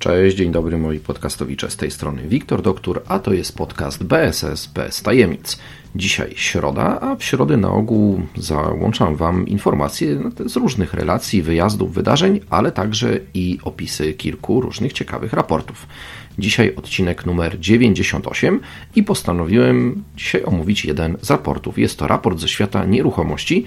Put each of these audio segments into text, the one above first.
Cześć, dzień dobry moi podcastowicze z tej strony Wiktor Doktor, a to jest podcast BSS bez tajemnic. Dzisiaj środa, a w środę na ogół załączam Wam informacje z różnych relacji, wyjazdów, wydarzeń, ale także i opisy kilku różnych ciekawych raportów. Dzisiaj odcinek numer 98 i postanowiłem dzisiaj omówić jeden z raportów. Jest to raport ze świata nieruchomości,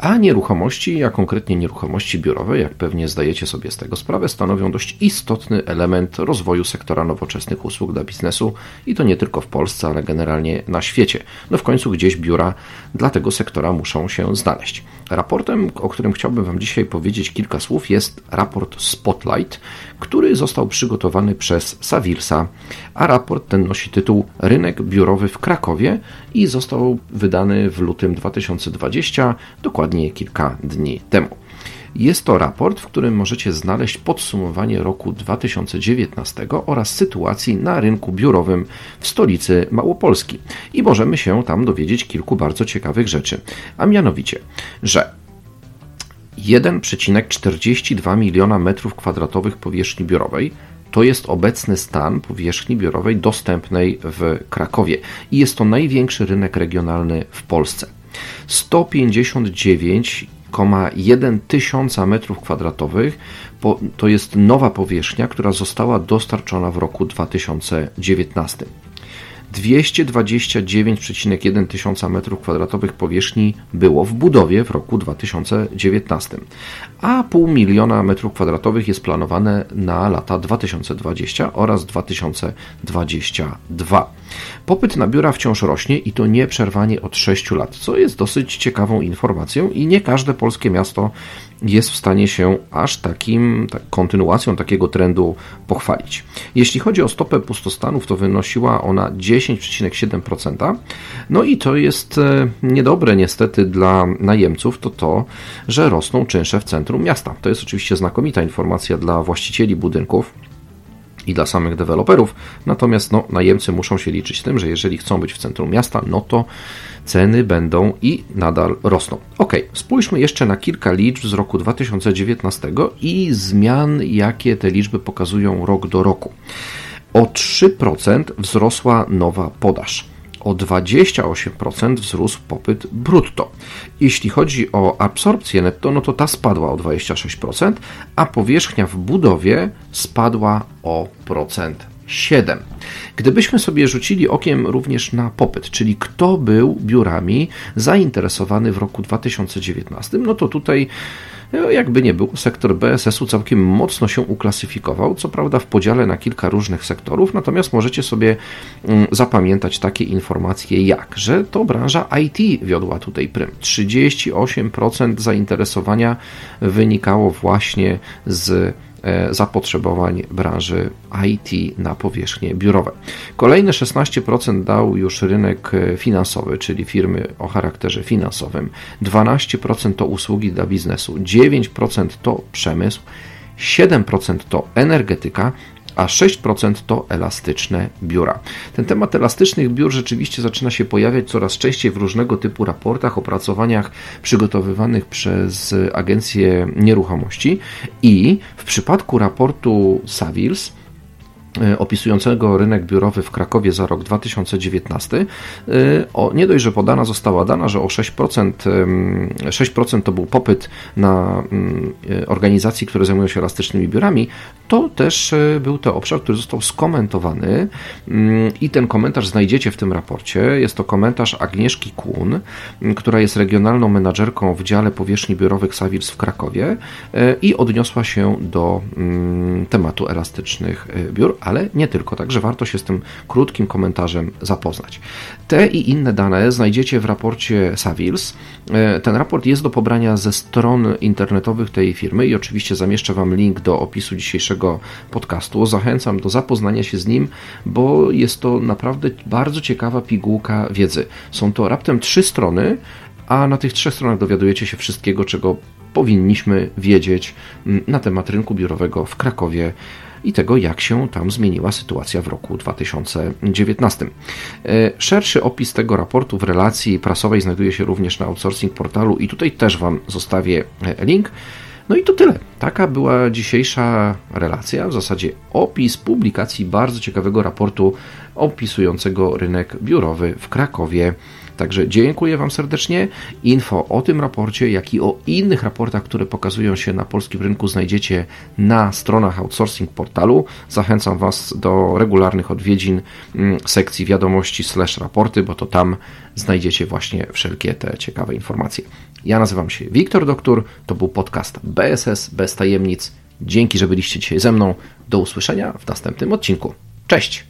a nieruchomości, a konkretnie nieruchomości biurowe, jak pewnie zdajecie sobie z tego sprawę, stanowią dość istotny element rozwoju sektora nowoczesnych usług dla biznesu i to nie tylko w Polsce, ale generalnie na świecie. No w końcu gdzieś biura dla tego sektora muszą się znaleźć. Raportem, o którym chciałbym Wam dzisiaj powiedzieć kilka słów, jest raport Spotlight, który został przygotowany przez Savilsa, a raport ten nosi tytuł Rynek biurowy w Krakowie i został wydany w lutym 2020, dokładnie kilka dni temu. Jest to raport, w którym możecie znaleźć podsumowanie roku 2019 oraz sytuacji na rynku biurowym w stolicy Małopolski. I możemy się tam dowiedzieć kilku bardzo ciekawych rzeczy. A mianowicie, że 1,42 miliona metrów kwadratowych powierzchni biurowej to jest obecny stan powierzchni biurowej dostępnej w Krakowie i jest to największy rynek regionalny w Polsce. 159,1 tysiąca metrów kwadratowych to jest nowa powierzchnia, która została dostarczona w roku 2019. 229,1 tysiąca metrów kwadratowych powierzchni było w budowie w roku 2019, a pół miliona metrów kwadratowych jest planowane na lata 2020 oraz 2022. Popyt na biura wciąż rośnie i to nieprzerwanie od 6 lat, co jest dosyć ciekawą informacją i nie każde polskie miasto jest w stanie się aż takim tak, kontynuacją takiego trendu pochwalić. Jeśli chodzi o stopę pustostanów, to wynosiła ona 10,7%. No i to jest e, niedobre niestety dla najemców, to to, że rosną czynsze w centrum miasta. To jest oczywiście znakomita informacja dla właścicieli budynków i dla samych deweloperów. Natomiast no, najemcy muszą się liczyć z tym, że jeżeli chcą być w centrum miasta, no to ceny będą i nadal rosną. Ok, spójrzmy jeszcze na kilka liczb z roku 2019 i zmian, jakie te liczby pokazują rok do roku. O 3% wzrosła nowa podaż o 28% wzrósł popyt brutto. Jeśli chodzi o absorpcję netto, no to ta spadła o 26%, a powierzchnia w budowie spadła o procent 7. Gdybyśmy sobie rzucili okiem również na popyt, czyli kto był biurami zainteresowany w roku 2019, no to tutaj jakby nie było, sektor BSS-u całkiem mocno się uklasyfikował, co prawda w podziale na kilka różnych sektorów, natomiast możecie sobie mm, zapamiętać takie informacje jak, że to branża IT wiodła tutaj prym. 38% zainteresowania wynikało właśnie z zapotrzebowań branży IT na powierzchnie biurowe. Kolejne 16% dał już rynek e, finansowy, czyli firmy o charakterze finansowym, 12% to usługi dla biznesu, 9% to przemysł, 7% to energetyka, a 6% to elastyczne biura. Ten temat elastycznych biur rzeczywiście zaczyna się pojawiać coraz częściej w różnego typu raportach, opracowaniach przygotowywanych przez agencje nieruchomości i w przypadku raportu Savils E, opisującego rynek biurowy w Krakowie za rok 2019, e, o, nie dość, że podana została dana, że o 6%, 6% to był popyt na mm, e, organizacji, które zajmują się elastycznymi biurami, to też był to obszar, który został skomentowany mm, i ten komentarz znajdziecie w tym raporcie. Jest to komentarz Agnieszki Kłun, która jest regionalną menadżerką w dziale powierzchni biurowych Savills w Krakowie i odniosła się do mm, tematu elastycznych biur ale nie tylko, także warto się z tym krótkim komentarzem zapoznać. Te i inne dane znajdziecie w raporcie Savils. E, ten raport jest do pobrania ze stron internetowych tej firmy i oczywiście zamieszczę Wam link do opisu dzisiejszego podcastu. Zachęcam do zapoznania się z nim, bo jest to naprawdę bardzo ciekawa pigułka wiedzy. Są to raptem trzy strony, a na tych trzech stronach dowiadujecie się wszystkiego, czego powinniśmy wiedzieć mm, na temat rynku biurowego w Krakowie i tego, jak się tam zmieniła sytuacja w roku 2019. E, szerszy opis tego raportu w relacji prasowej znajduje się również na outsourcing portalu i tutaj też Wam zostawię e, link. No i to tyle. Taka była dzisiejsza relacja, w zasadzie opis publikacji bardzo ciekawego raportu opisującego rynek biurowy w Krakowie. Także dziękuję Wam serdecznie. Info o tym raporcie, jak i o innych raportach, które pokazują się na polskim rynku, znajdziecie na stronach outsourcing portalu. Zachęcam Was do regularnych odwiedzin mm, sekcji wiadomości slash raporty, bo to tam znajdziecie właśnie wszelkie te ciekawe informacje. Ja nazywam się Wiktor Doktor, to był podcast BSS bez tajemnic. Dzięki, że byliście dzisiaj ze mną. Do usłyszenia w następnym odcinku. Cześć!